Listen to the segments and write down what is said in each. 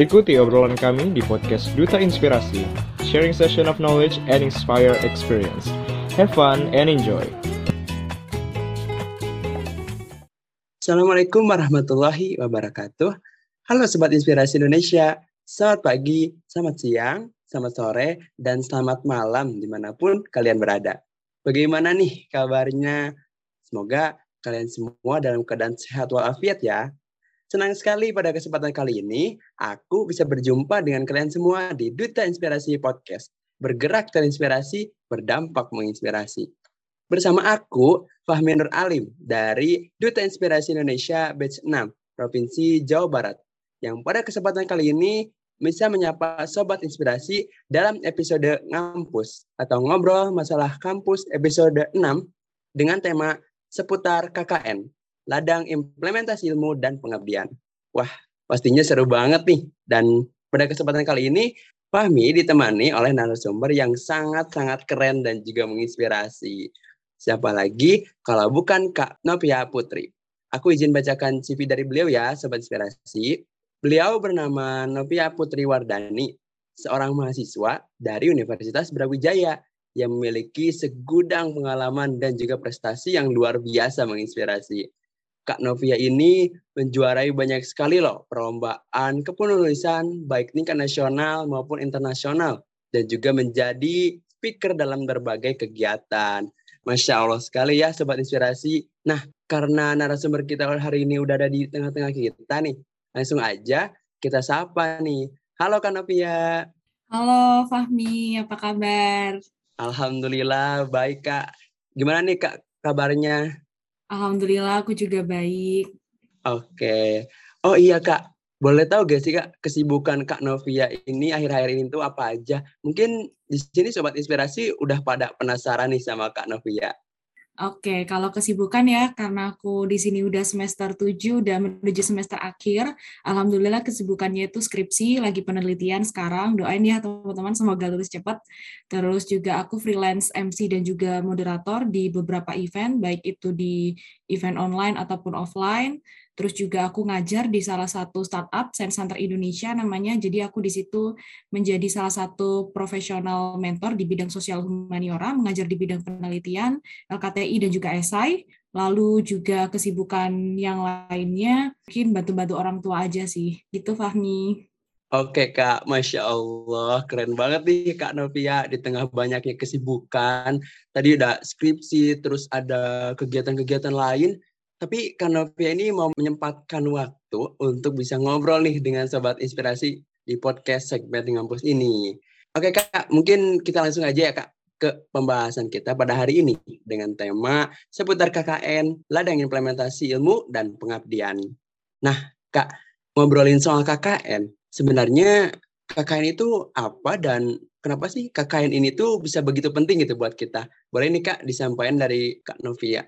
Ikuti obrolan kami di podcast Duta Inspirasi, sharing session of knowledge and inspire experience. Have fun and enjoy. Assalamualaikum warahmatullahi wabarakatuh. Halo Sobat Inspirasi Indonesia, selamat pagi, selamat siang, selamat sore, dan selamat malam di mana pun kalian berada. Bagaimana nih kabarnya? Semoga kalian semua dalam keadaan sehat walafiat ya. Senang sekali pada kesempatan kali ini, aku bisa berjumpa dengan kalian semua di Duta Inspirasi Podcast. Bergerak terinspirasi, berdampak menginspirasi. Bersama aku, Fahmi Nur Alim, dari Duta Inspirasi Indonesia Batch 6, Provinsi Jawa Barat. Yang pada kesempatan kali ini bisa menyapa Sobat Inspirasi dalam episode Ngampus atau Ngobrol Masalah Kampus episode 6 dengan tema seputar KKN ladang implementasi ilmu dan pengabdian. Wah, pastinya seru banget nih. Dan pada kesempatan kali ini, Fahmi ditemani oleh narasumber yang sangat-sangat keren dan juga menginspirasi. Siapa lagi kalau bukan Kak Novia Putri. Aku izin bacakan CV dari beliau ya, Sobat Inspirasi. Beliau bernama Novia Putri Wardani, seorang mahasiswa dari Universitas Brawijaya yang memiliki segudang pengalaman dan juga prestasi yang luar biasa menginspirasi. Kak Novia ini menjuarai banyak sekali loh perlombaan kepenulisan baik tingkat nasional maupun internasional dan juga menjadi speaker dalam berbagai kegiatan. Masya Allah sekali ya Sobat Inspirasi. Nah karena narasumber kita hari ini udah ada di tengah-tengah kita nih, langsung aja kita sapa nih. Halo Kak Novia. Halo Fahmi, apa kabar? Alhamdulillah baik Kak. Gimana nih Kak kabarnya? Alhamdulillah aku juga baik. Oke. Oh iya Kak, boleh tahu gak sih Kak kesibukan Kak Novia ini akhir-akhir ini tuh apa aja? Mungkin di sini Sobat Inspirasi udah pada penasaran nih sama Kak Novia. Oke, kalau kesibukan ya, karena aku di sini udah semester 7, udah menuju semester akhir. Alhamdulillah kesibukannya itu skripsi, lagi penelitian sekarang. Doain ya teman-teman, semoga lulus cepat. Terus juga aku freelance MC dan juga moderator di beberapa event, baik itu di event online ataupun offline. Terus juga aku ngajar di salah satu startup Sense Center Indonesia namanya. Jadi aku di situ menjadi salah satu profesional mentor di bidang sosial humaniora, mengajar di bidang penelitian, LKTI dan juga esai. Lalu juga kesibukan yang lainnya mungkin bantu-bantu orang tua aja sih. Gitu Fahmi. Oke Kak, Masya Allah, keren banget nih Kak Novia di tengah banyaknya kesibukan. Tadi udah skripsi, terus ada kegiatan-kegiatan lain tapi Kanopia ini mau menyempatkan waktu untuk bisa ngobrol nih dengan Sobat Inspirasi di podcast segmen Ngampus ini. Oke Kak, mungkin kita langsung aja ya Kak ke pembahasan kita pada hari ini dengan tema seputar KKN, ladang implementasi ilmu dan pengabdian. Nah, Kak, ngobrolin soal KKN, sebenarnya KKN itu apa dan kenapa sih KKN ini tuh bisa begitu penting gitu buat kita? Boleh nih Kak disampaikan dari Kak Novia.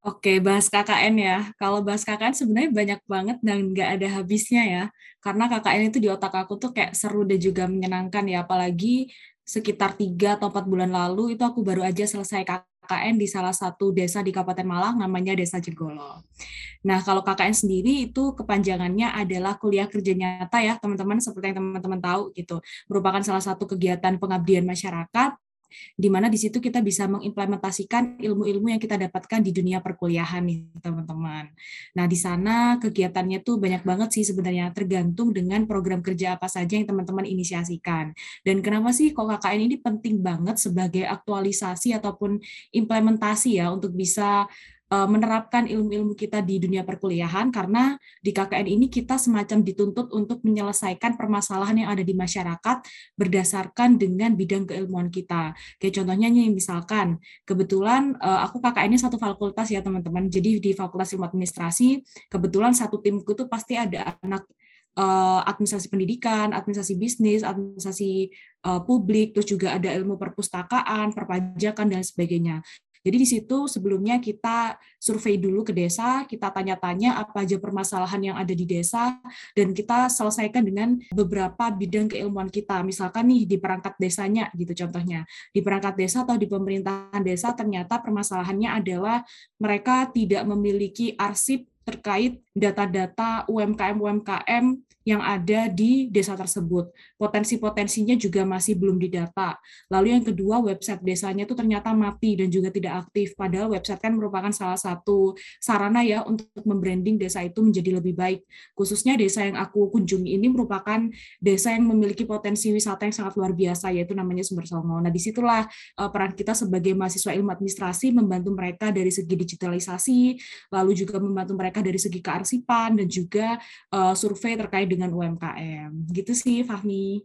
Oke, bahas KKN ya. Kalau bahas KKN sebenarnya banyak banget dan nggak ada habisnya ya. Karena KKN itu di otak aku tuh kayak seru dan juga menyenangkan ya. Apalagi sekitar tiga atau empat bulan lalu itu aku baru aja selesai KKN di salah satu desa di Kabupaten Malang namanya Desa Jegolo. Nah, kalau KKN sendiri itu kepanjangannya adalah kuliah kerja nyata ya, teman-teman seperti yang teman-teman tahu gitu. Merupakan salah satu kegiatan pengabdian masyarakat di mana di situ kita bisa mengimplementasikan ilmu-ilmu yang kita dapatkan di dunia perkuliahan nih teman-teman. Nah di sana kegiatannya tuh banyak banget sih sebenarnya tergantung dengan program kerja apa saja yang teman-teman inisiasikan. Dan kenapa sih kok KKN ini penting banget sebagai aktualisasi ataupun implementasi ya untuk bisa menerapkan ilmu-ilmu kita di dunia perkuliahan karena di KKN ini kita semacam dituntut untuk menyelesaikan permasalahan yang ada di masyarakat berdasarkan dengan bidang keilmuan kita. Kayak contohnya nih misalkan kebetulan eh, aku KKN-nya satu fakultas ya teman-teman. Jadi di Fakultas Ilmu Administrasi kebetulan satu timku tuh pasti ada anak eh, administrasi pendidikan, administrasi bisnis, administrasi publik, terus juga ada ilmu perpustakaan, perpajakan dan sebagainya. Jadi di situ sebelumnya kita survei dulu ke desa, kita tanya-tanya apa aja permasalahan yang ada di desa, dan kita selesaikan dengan beberapa bidang keilmuan kita. Misalkan nih di perangkat desanya gitu contohnya. Di perangkat desa atau di pemerintahan desa ternyata permasalahannya adalah mereka tidak memiliki arsip terkait data-data UMKM-UMKM yang ada di desa tersebut. Potensi-potensinya juga masih belum didata. Lalu yang kedua, website desanya itu ternyata mati dan juga tidak aktif. Padahal website kan merupakan salah satu sarana ya untuk membranding desa itu menjadi lebih baik. Khususnya desa yang aku kunjungi ini merupakan desa yang memiliki potensi wisata yang sangat luar biasa, yaitu namanya Sumber Songo. Nah, di situlah eh, peran kita sebagai mahasiswa ilmu administrasi membantu mereka dari segi digitalisasi, lalu juga membantu mereka dari segi kearsipan, dan juga uh, survei terkait dengan UMKM. Gitu sih, Fahmi.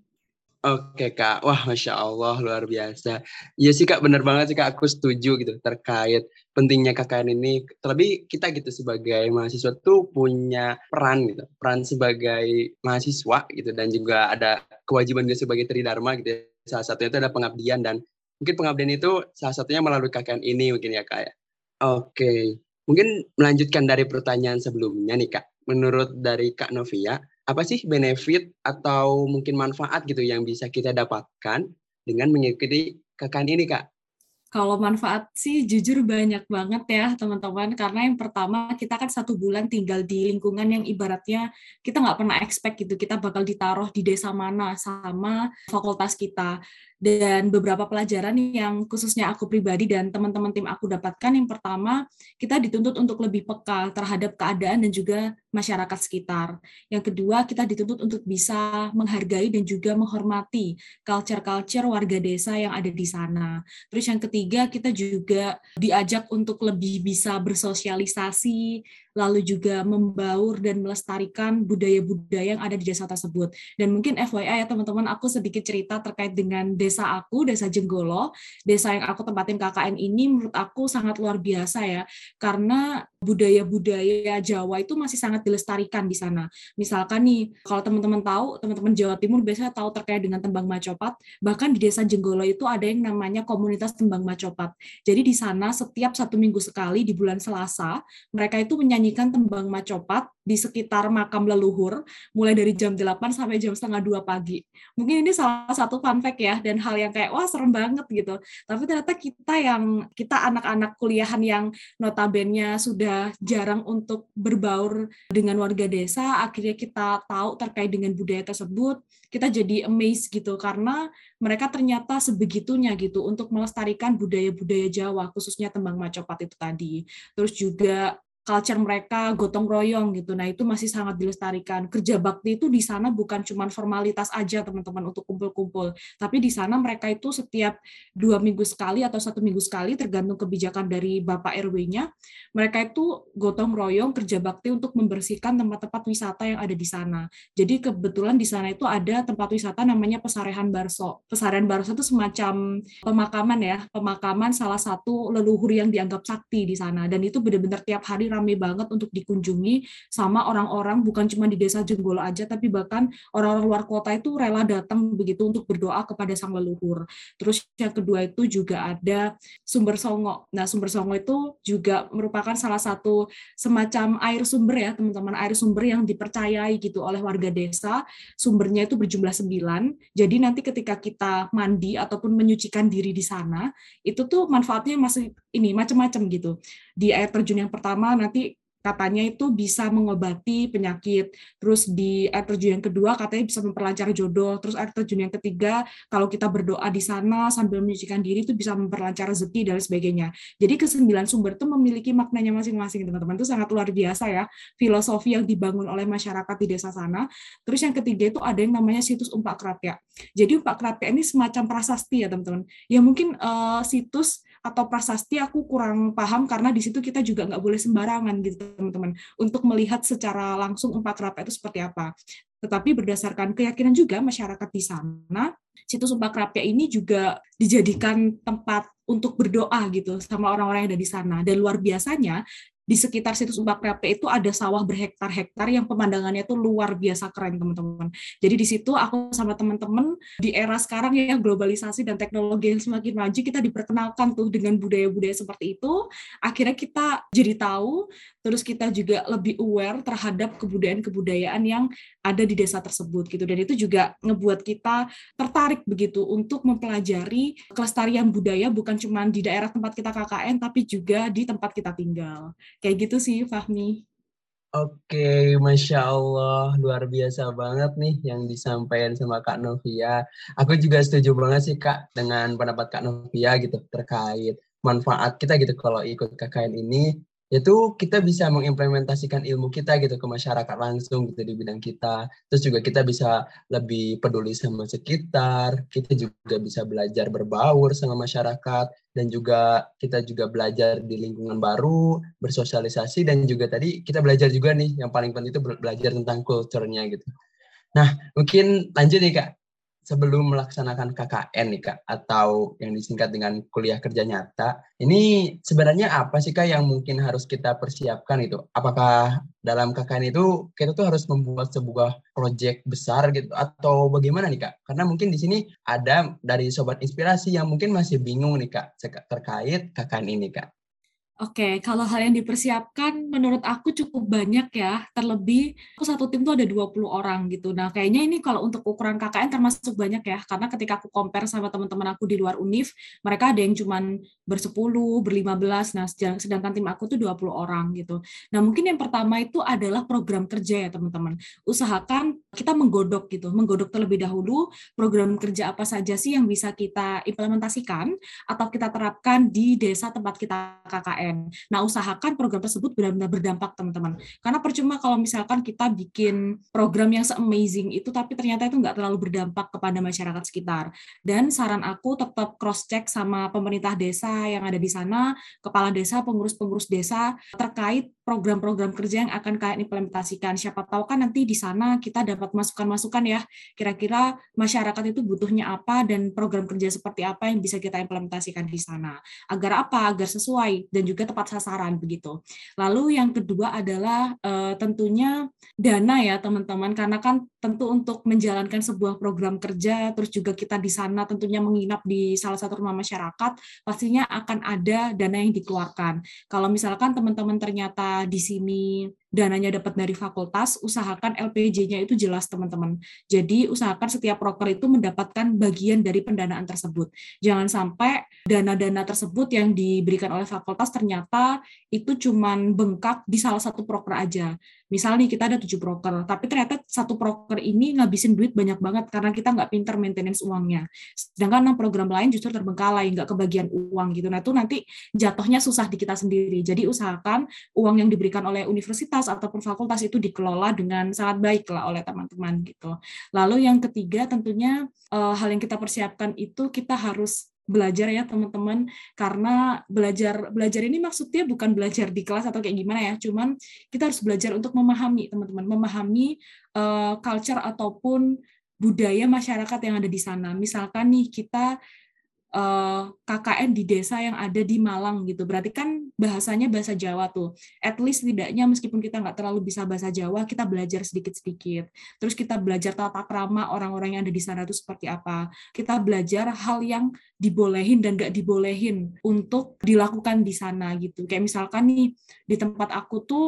Oke kak, wah masya Allah luar biasa. Iya sih kak, bener banget sih kak, aku setuju gitu terkait pentingnya KKN ini. Terlebih kita gitu sebagai mahasiswa tuh punya peran gitu, peran sebagai mahasiswa gitu dan juga ada kewajiban juga sebagai tridharma gitu. Ya. Salah satunya itu ada pengabdian dan mungkin pengabdian itu salah satunya melalui KKN ini mungkin ya kak ya. Oke, mungkin melanjutkan dari pertanyaan sebelumnya nih kak. Menurut dari Kak Novia, apa sih benefit atau mungkin manfaat gitu yang bisa kita dapatkan dengan mengikuti KKN ini, Kak? Kalau manfaat sih jujur banyak banget ya teman-teman karena yang pertama kita kan satu bulan tinggal di lingkungan yang ibaratnya kita nggak pernah expect gitu kita bakal ditaruh di desa mana sama fakultas kita dan beberapa pelajaran yang khususnya aku pribadi dan teman-teman tim aku dapatkan yang pertama kita dituntut untuk lebih peka terhadap keadaan dan juga masyarakat sekitar. Yang kedua kita dituntut untuk bisa menghargai dan juga menghormati culture-culture warga desa yang ada di sana. Terus yang ketiga kita juga diajak untuk lebih bisa bersosialisasi lalu juga membaur dan melestarikan budaya-budaya yang ada di desa tersebut. Dan mungkin FYI ya teman-teman, aku sedikit cerita terkait dengan desa aku, desa Jenggolo, desa yang aku tempatin KKN ini menurut aku sangat luar biasa ya, karena budaya-budaya Jawa itu masih sangat dilestarikan di sana. Misalkan nih, kalau teman-teman tahu, teman-teman Jawa Timur biasanya tahu terkait dengan tembang macopat, bahkan di desa Jenggolo itu ada yang namanya komunitas tembang macopat. Jadi di sana setiap satu minggu sekali di bulan Selasa, mereka itu menyanyikan tembang macopat di sekitar makam leluhur, mulai dari jam 8 sampai jam setengah 2 pagi. Mungkin ini salah satu fun fact ya, dan hal yang kayak, wah serem banget gitu. Tapi ternyata kita yang, kita anak-anak kuliahan yang notabene sudah jarang untuk berbaur dengan warga desa, akhirnya kita tahu terkait dengan budaya tersebut, kita jadi amazed gitu karena mereka ternyata sebegitunya gitu untuk melestarikan budaya-budaya Jawa, khususnya tembang macopat itu tadi. Terus juga culture mereka gotong royong gitu. Nah, itu masih sangat dilestarikan. Kerja bakti itu di sana bukan cuma formalitas aja teman-teman untuk kumpul-kumpul, tapi di sana mereka itu setiap dua minggu sekali atau satu minggu sekali tergantung kebijakan dari Bapak RW-nya, mereka itu gotong royong kerja bakti untuk membersihkan tempat-tempat wisata yang ada di sana. Jadi kebetulan di sana itu ada tempat wisata namanya Pesarehan Barso. Pesarehan Barso itu semacam pemakaman ya, pemakaman salah satu leluhur yang dianggap sakti di sana dan itu benar-benar tiap hari rame banget untuk dikunjungi sama orang-orang bukan cuma di desa Jenggolo aja tapi bahkan orang-orang luar kota itu rela datang begitu untuk berdoa kepada sang leluhur. Terus yang kedua itu juga ada sumber songo. Nah, sumber songo itu juga merupakan salah satu semacam air sumber ya, teman-teman, air sumber yang dipercayai gitu oleh warga desa. Sumbernya itu berjumlah sembilan. Jadi nanti ketika kita mandi ataupun menyucikan diri di sana, itu tuh manfaatnya masih ini macam-macam gitu. Di air terjun yang pertama nanti katanya itu bisa mengobati penyakit. Terus di air terjun yang kedua katanya bisa memperlancar jodoh. Terus air terjun yang ketiga kalau kita berdoa di sana sambil menyucikan diri itu bisa memperlancar rezeki dan sebagainya. Jadi kesembilan sumber itu memiliki maknanya masing-masing teman-teman. Itu sangat luar biasa ya filosofi yang dibangun oleh masyarakat di desa sana. Terus yang ketiga itu ada yang namanya situs Umpak Krapya. Jadi Umpak Krapya ini semacam prasasti ya teman-teman. Ya mungkin uh, situs atau prasasti aku kurang paham karena di situ kita juga nggak boleh sembarangan gitu teman-teman untuk melihat secara langsung empat kerapia itu seperti apa. Tetapi berdasarkan keyakinan juga masyarakat di sana, situs empat kerapia ini juga dijadikan tempat untuk berdoa gitu sama orang-orang yang ada di sana. Dan luar biasanya di sekitar situs Umpak Krepe itu ada sawah berhektar-hektar yang pemandangannya itu luar biasa keren teman-teman. Jadi di situ aku sama teman-teman di era sekarang ya globalisasi dan teknologi yang semakin maju kita diperkenalkan tuh dengan budaya-budaya seperti itu. Akhirnya kita jadi tahu, terus kita juga lebih aware terhadap kebudayaan-kebudayaan yang ada di desa tersebut gitu. Dan itu juga ngebuat kita tertarik begitu untuk mempelajari kelestarian budaya bukan cuma di daerah tempat kita KKN tapi juga di tempat kita tinggal. Kayak gitu sih, Fahmi. Oke, Masya Allah, luar biasa banget nih yang disampaikan sama Kak Novia. Aku juga setuju banget sih Kak dengan pendapat Kak Novia gitu terkait manfaat kita gitu kalau ikut KKN ini itu kita bisa mengimplementasikan ilmu kita gitu ke masyarakat langsung gitu di bidang kita. Terus juga kita bisa lebih peduli sama sekitar, kita juga bisa belajar berbaur sama masyarakat dan juga kita juga belajar di lingkungan baru, bersosialisasi dan juga tadi kita belajar juga nih yang paling penting itu belajar tentang kulturnya gitu. Nah, mungkin lanjut nih Kak sebelum melaksanakan KKN nih Kak atau yang disingkat dengan kuliah kerja nyata, ini sebenarnya apa sih Kak yang mungkin harus kita persiapkan itu? Apakah dalam KKN itu kita tuh harus membuat sebuah proyek besar gitu atau bagaimana nih Kak? Karena mungkin di sini ada dari sobat inspirasi yang mungkin masih bingung nih Kak terkait KKN ini Kak. Oke, kalau hal yang dipersiapkan menurut aku cukup banyak ya. Terlebih satu tim tuh ada 20 orang gitu. Nah, kayaknya ini kalau untuk ukuran KKN termasuk banyak ya. Karena ketika aku compare sama teman-teman aku di luar UNIF, mereka ada yang cuman bersepuluh, berlima belas. Nah, sedangkan tim aku tuh 20 orang gitu. Nah, mungkin yang pertama itu adalah program kerja ya, teman-teman. Usahakan kita menggodok gitu, menggodok terlebih dahulu program kerja apa saja sih yang bisa kita implementasikan atau kita terapkan di desa tempat kita KKN Nah, usahakan program tersebut benar-benar berdampak, teman-teman. Karena percuma kalau misalkan kita bikin program yang se-amazing itu, tapi ternyata itu nggak terlalu berdampak kepada masyarakat sekitar. Dan saran aku tetap cross-check sama pemerintah desa yang ada di sana, kepala desa, pengurus-pengurus desa, terkait program-program kerja yang akan kalian implementasikan. Siapa tahu kan nanti di sana kita dapat masukan-masukan ya, kira-kira masyarakat itu butuhnya apa dan program kerja seperti apa yang bisa kita implementasikan di sana. Agar apa? Agar sesuai dan juga juga tepat sasaran begitu. Lalu yang kedua adalah uh, tentunya dana ya teman-teman karena kan tentu untuk menjalankan sebuah program kerja terus juga kita di sana tentunya menginap di salah satu rumah masyarakat pastinya akan ada dana yang dikeluarkan. Kalau misalkan teman-teman ternyata di sini dananya dapat dari fakultas, usahakan LPJ-nya itu jelas teman-teman. Jadi usahakan setiap proker itu mendapatkan bagian dari pendanaan tersebut. Jangan sampai dana-dana tersebut yang diberikan oleh fakultas ternyata itu cuman bengkak di salah satu proker aja. Misalnya kita ada tujuh broker, tapi ternyata satu broker ini ngabisin duit banyak banget karena kita nggak pinter maintenance uangnya. Sedangkan enam program lain justru terbengkalai, nggak kebagian uang gitu. Nah itu nanti jatuhnya susah di kita sendiri. Jadi usahakan uang yang diberikan oleh universitas ataupun fakultas itu dikelola dengan sangat baik lah oleh teman-teman gitu. Lalu yang ketiga tentunya eh, hal yang kita persiapkan itu kita harus belajar ya teman-teman. Karena belajar belajar ini maksudnya bukan belajar di kelas atau kayak gimana ya. Cuman kita harus belajar untuk memahami teman-teman. Memahami uh, culture ataupun budaya masyarakat yang ada di sana. Misalkan nih kita eh, KKN di desa yang ada di Malang gitu. Berarti kan bahasanya bahasa Jawa tuh. At least tidaknya meskipun kita nggak terlalu bisa bahasa Jawa, kita belajar sedikit-sedikit. Terus kita belajar tata krama orang-orang yang ada di sana itu seperti apa. Kita belajar hal yang dibolehin dan nggak dibolehin untuk dilakukan di sana gitu. Kayak misalkan nih di tempat aku tuh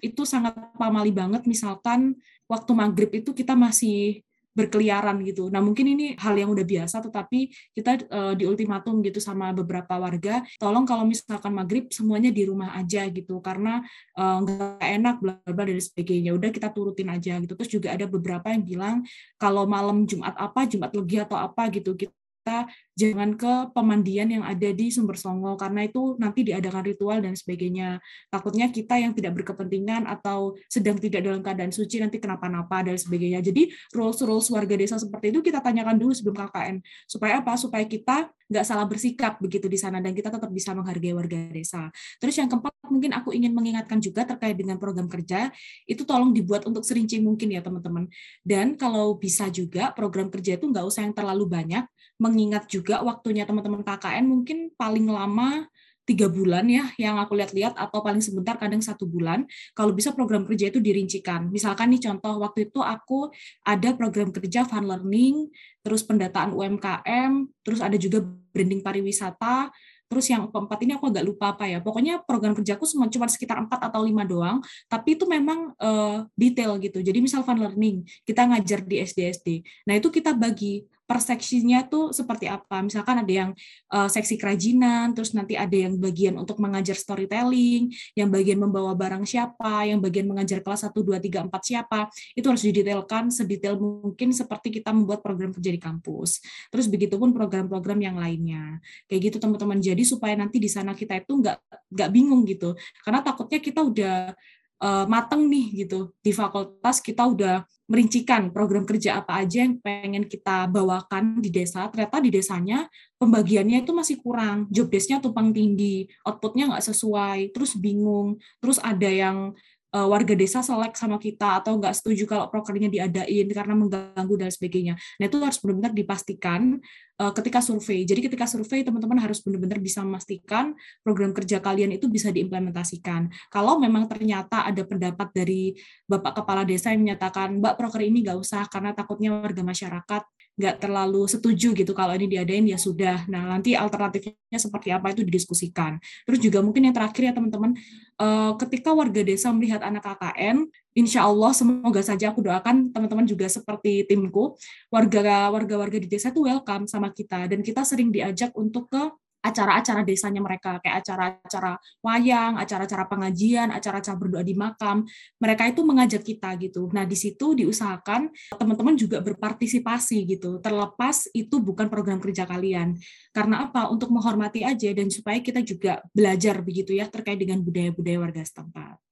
itu sangat pamali banget misalkan waktu maghrib itu kita masih berkeliaran gitu. Nah mungkin ini hal yang udah biasa, tetapi kita uh, di ultimatum gitu sama beberapa warga, tolong kalau misalkan maghrib semuanya di rumah aja gitu, karena uh, nggak enak bla bla dan sebagainya. Udah kita turutin aja gitu. Terus juga ada beberapa yang bilang kalau malam Jumat apa, Jumat Legi atau apa gitu, kita jangan ke pemandian yang ada di sumber songo karena itu nanti diadakan ritual dan sebagainya. Takutnya kita yang tidak berkepentingan atau sedang tidak dalam keadaan suci nanti kenapa-napa dan sebagainya. Jadi rules-rules warga desa seperti itu kita tanyakan dulu sebelum KKN. Supaya apa? Supaya kita nggak salah bersikap begitu di sana dan kita tetap bisa menghargai warga desa. Terus yang keempat mungkin aku ingin mengingatkan juga terkait dengan program kerja itu tolong dibuat untuk serinci mungkin ya teman-teman. Dan kalau bisa juga program kerja itu nggak usah yang terlalu banyak, mengingat juga waktunya teman-teman KKN mungkin paling lama tiga bulan ya yang aku lihat-lihat atau paling sebentar kadang satu bulan kalau bisa program kerja itu dirincikan misalkan nih contoh waktu itu aku ada program kerja fun learning terus pendataan UMKM terus ada juga branding pariwisata Terus yang keempat ini aku agak lupa apa ya. Pokoknya program kerjaku cuma cuma sekitar empat atau lima doang, tapi itu memang uh, detail gitu. Jadi misal fun learning, kita ngajar di SD SD. Nah, itu kita bagi perseksinya tuh seperti apa. Misalkan ada yang uh, seksi kerajinan, terus nanti ada yang bagian untuk mengajar storytelling, yang bagian membawa barang siapa, yang bagian mengajar kelas 1, 2, 3, 4 siapa. Itu harus didetailkan sedetail mungkin seperti kita membuat program kerja di kampus. Terus begitupun program-program yang lainnya. Kayak gitu teman-teman. Jadi supaya nanti di sana kita itu nggak nggak bingung gitu. Karena takutnya kita udah uh, mateng nih gitu. Di fakultas kita udah merincikan program kerja apa aja yang pengen kita bawakan di desa. Ternyata di desanya pembagiannya itu masih kurang. Job desknya tumpang tindih outputnya nggak sesuai terus bingung. Terus ada yang uh, warga desa selek sama kita atau nggak setuju kalau prokernya diadain karena mengganggu dan sebagainya. Nah itu harus benar-benar dipastikan uh, ketika survei. Jadi ketika survei teman-teman harus benar-benar bisa memastikan program kerja kalian itu bisa diimplementasikan. Kalau memang ternyata ada pendapat dari bapak kepala desa yang menyatakan mbak proker ini nggak usah karena takutnya warga masyarakat nggak terlalu setuju gitu kalau ini diadain ya sudah. Nah nanti alternatifnya seperti apa itu didiskusikan. Terus juga mungkin yang terakhir ya teman-teman, eh, ketika warga desa melihat anak KKN, insya Allah semoga saja aku doakan teman-teman juga seperti timku, warga warga warga di desa itu welcome sama kita dan kita sering diajak untuk ke acara-acara desanya mereka kayak acara-acara wayang, acara-acara pengajian, acara-acara berdoa di makam. Mereka itu mengajak kita gitu. Nah, di situ diusahakan teman-teman juga berpartisipasi gitu. Terlepas itu bukan program kerja kalian. Karena apa? Untuk menghormati aja dan supaya kita juga belajar begitu ya terkait dengan budaya-budaya warga setempat.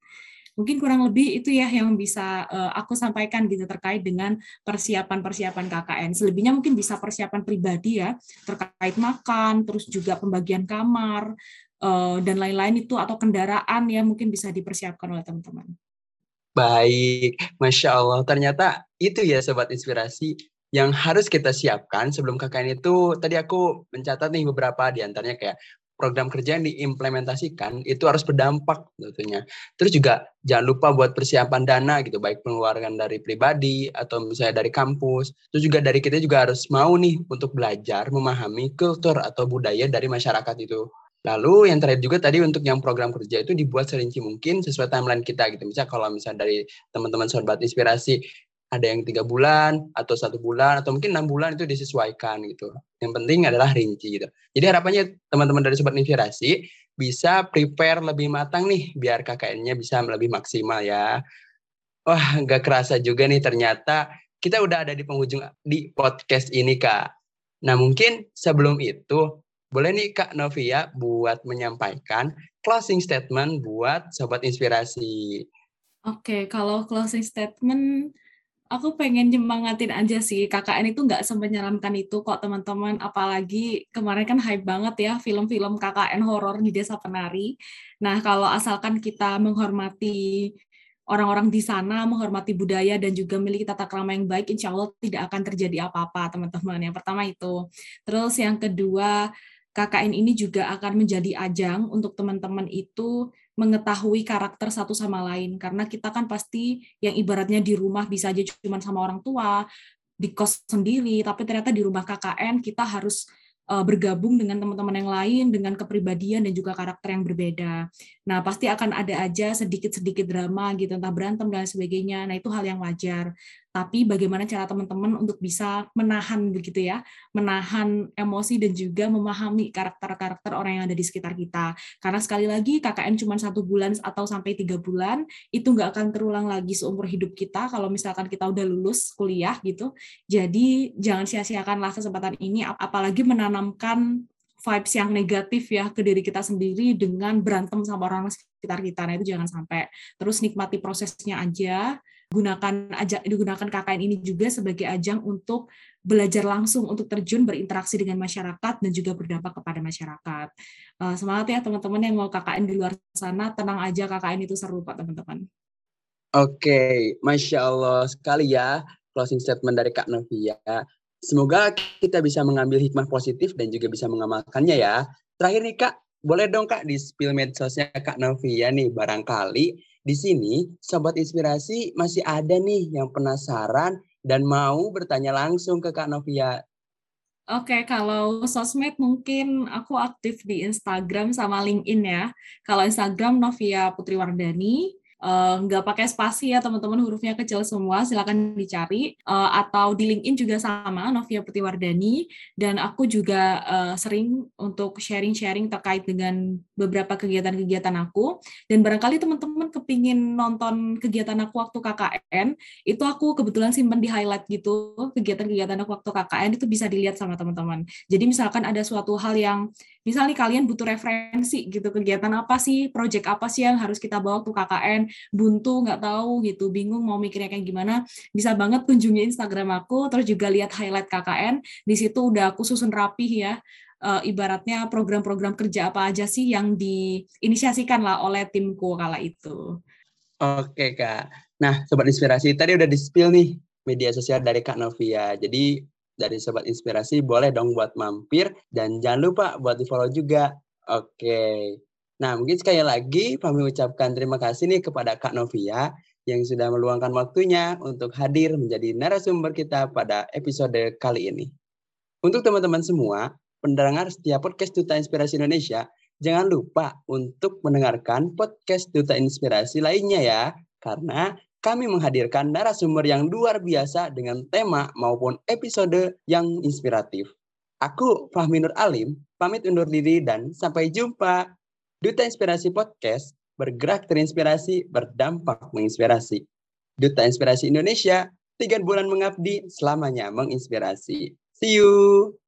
Mungkin kurang lebih itu ya yang bisa uh, aku sampaikan gitu terkait dengan persiapan-persiapan KKN. Selebihnya mungkin bisa persiapan pribadi ya terkait makan, terus juga pembagian kamar uh, dan lain-lain itu atau kendaraan ya mungkin bisa dipersiapkan oleh teman-teman. Baik, masya Allah. Ternyata itu ya sobat inspirasi yang harus kita siapkan sebelum KKN itu tadi aku mencatat nih beberapa di antaranya kayak program kerja yang diimplementasikan itu harus berdampak tentunya. Terus juga jangan lupa buat persiapan dana gitu, baik pengeluaran dari pribadi atau misalnya dari kampus. Terus juga dari kita juga harus mau nih untuk belajar memahami kultur atau budaya dari masyarakat itu. Lalu yang terakhir juga tadi untuk yang program kerja itu dibuat serinci mungkin sesuai timeline kita gitu. Misalnya kalau misalnya dari teman-teman sobat inspirasi ada yang tiga bulan atau satu bulan atau mungkin enam bulan itu disesuaikan gitu. Yang penting adalah rinci gitu. Jadi harapannya teman-teman dari Sobat Inspirasi bisa prepare lebih matang nih biar KKN-nya bisa lebih maksimal ya. Wah nggak kerasa juga nih ternyata kita udah ada di penghujung di podcast ini kak. Nah mungkin sebelum itu boleh nih kak Novia buat menyampaikan closing statement buat Sobat Inspirasi. Oke, kalau closing statement aku pengen nyemangatin aja sih KKN itu nggak semenyeramkan itu kok teman-teman. Apalagi kemarin kan hype banget ya film-film KKN horor di desa penari. Nah kalau asalkan kita menghormati orang-orang di sana menghormati budaya dan juga memiliki tata krama yang baik insya Allah tidak akan terjadi apa-apa teman-teman. Yang pertama itu. Terus yang kedua KKN ini juga akan menjadi ajang untuk teman-teman itu mengetahui karakter satu sama lain karena kita kan pasti yang ibaratnya di rumah bisa aja cuma sama orang tua di kos sendiri tapi ternyata di rumah KKN kita harus uh, bergabung dengan teman-teman yang lain dengan kepribadian dan juga karakter yang berbeda. Nah, pasti akan ada aja sedikit-sedikit drama gitu, entah berantem dan sebagainya. Nah, itu hal yang wajar. Tapi bagaimana cara teman-teman untuk bisa menahan begitu ya, menahan emosi dan juga memahami karakter-karakter orang yang ada di sekitar kita. Karena sekali lagi KKN cuma satu bulan atau sampai tiga bulan, itu nggak akan terulang lagi seumur hidup kita kalau misalkan kita udah lulus kuliah gitu. Jadi jangan sia-siakanlah kesempatan ini, apalagi menanam menanamkan vibes yang negatif ya ke diri kita sendiri dengan berantem sama orang sekitar kita. Nah, itu jangan sampai. Terus nikmati prosesnya aja, gunakan aja digunakan KKN ini juga sebagai ajang untuk belajar langsung untuk terjun berinteraksi dengan masyarakat dan juga berdampak kepada masyarakat. Uh, semangat ya teman-teman yang mau KKN di luar sana, tenang aja KKN itu seru Pak teman-teman. Oke, Masya Allah sekali ya closing statement dari Kak Novia. Semoga kita bisa mengambil hikmah positif dan juga bisa mengamalkannya ya. Terakhir nih Kak, boleh dong Kak di spill medsosnya Kak Novia nih barangkali di sini sobat inspirasi masih ada nih yang penasaran dan mau bertanya langsung ke Kak Novia. Oke, kalau sosmed mungkin aku aktif di Instagram sama LinkedIn ya. Kalau Instagram Novia Putri Wardani, nggak uh, pakai spasi ya teman-teman hurufnya kecil semua silakan dicari. Uh, atau di LinkedIn juga sama Novia Putiwardani dan aku juga uh, sering untuk sharing-sharing terkait dengan beberapa kegiatan-kegiatan aku. Dan barangkali teman-teman kepingin nonton kegiatan aku waktu KKN itu aku kebetulan simpen di highlight gitu. Kegiatan-kegiatan aku waktu KKN itu bisa dilihat sama teman-teman. Jadi misalkan ada suatu hal yang misalnya kalian butuh referensi gitu kegiatan apa sih project apa sih yang harus kita bawa waktu KKN buntu nggak tahu gitu bingung mau mikirnya kayak gimana bisa banget kunjungi Instagram aku terus juga lihat highlight KKN di situ udah aku susun rapih ya uh, ibaratnya program-program kerja apa aja sih yang diinisiasikan lah oleh timku kala itu. Oke kak. Nah sobat inspirasi tadi udah di spill nih media sosial dari Kak Novia. Jadi dari sobat inspirasi boleh dong buat mampir dan jangan lupa buat di follow juga. Oke. Nah, mungkin sekali lagi kami ucapkan terima kasih nih kepada Kak Novia yang sudah meluangkan waktunya untuk hadir menjadi narasumber kita pada episode kali ini. Untuk teman-teman semua, pendengar setiap podcast Duta Inspirasi Indonesia, jangan lupa untuk mendengarkan podcast Duta Inspirasi lainnya ya, karena kami menghadirkan narasumber yang luar biasa dengan tema maupun episode yang inspiratif. Aku Fahmi Nur Alim, pamit undur diri dan sampai jumpa. Duta Inspirasi Podcast bergerak terinspirasi, berdampak menginspirasi. Duta Inspirasi Indonesia, tiga bulan mengabdi, selamanya menginspirasi. See you!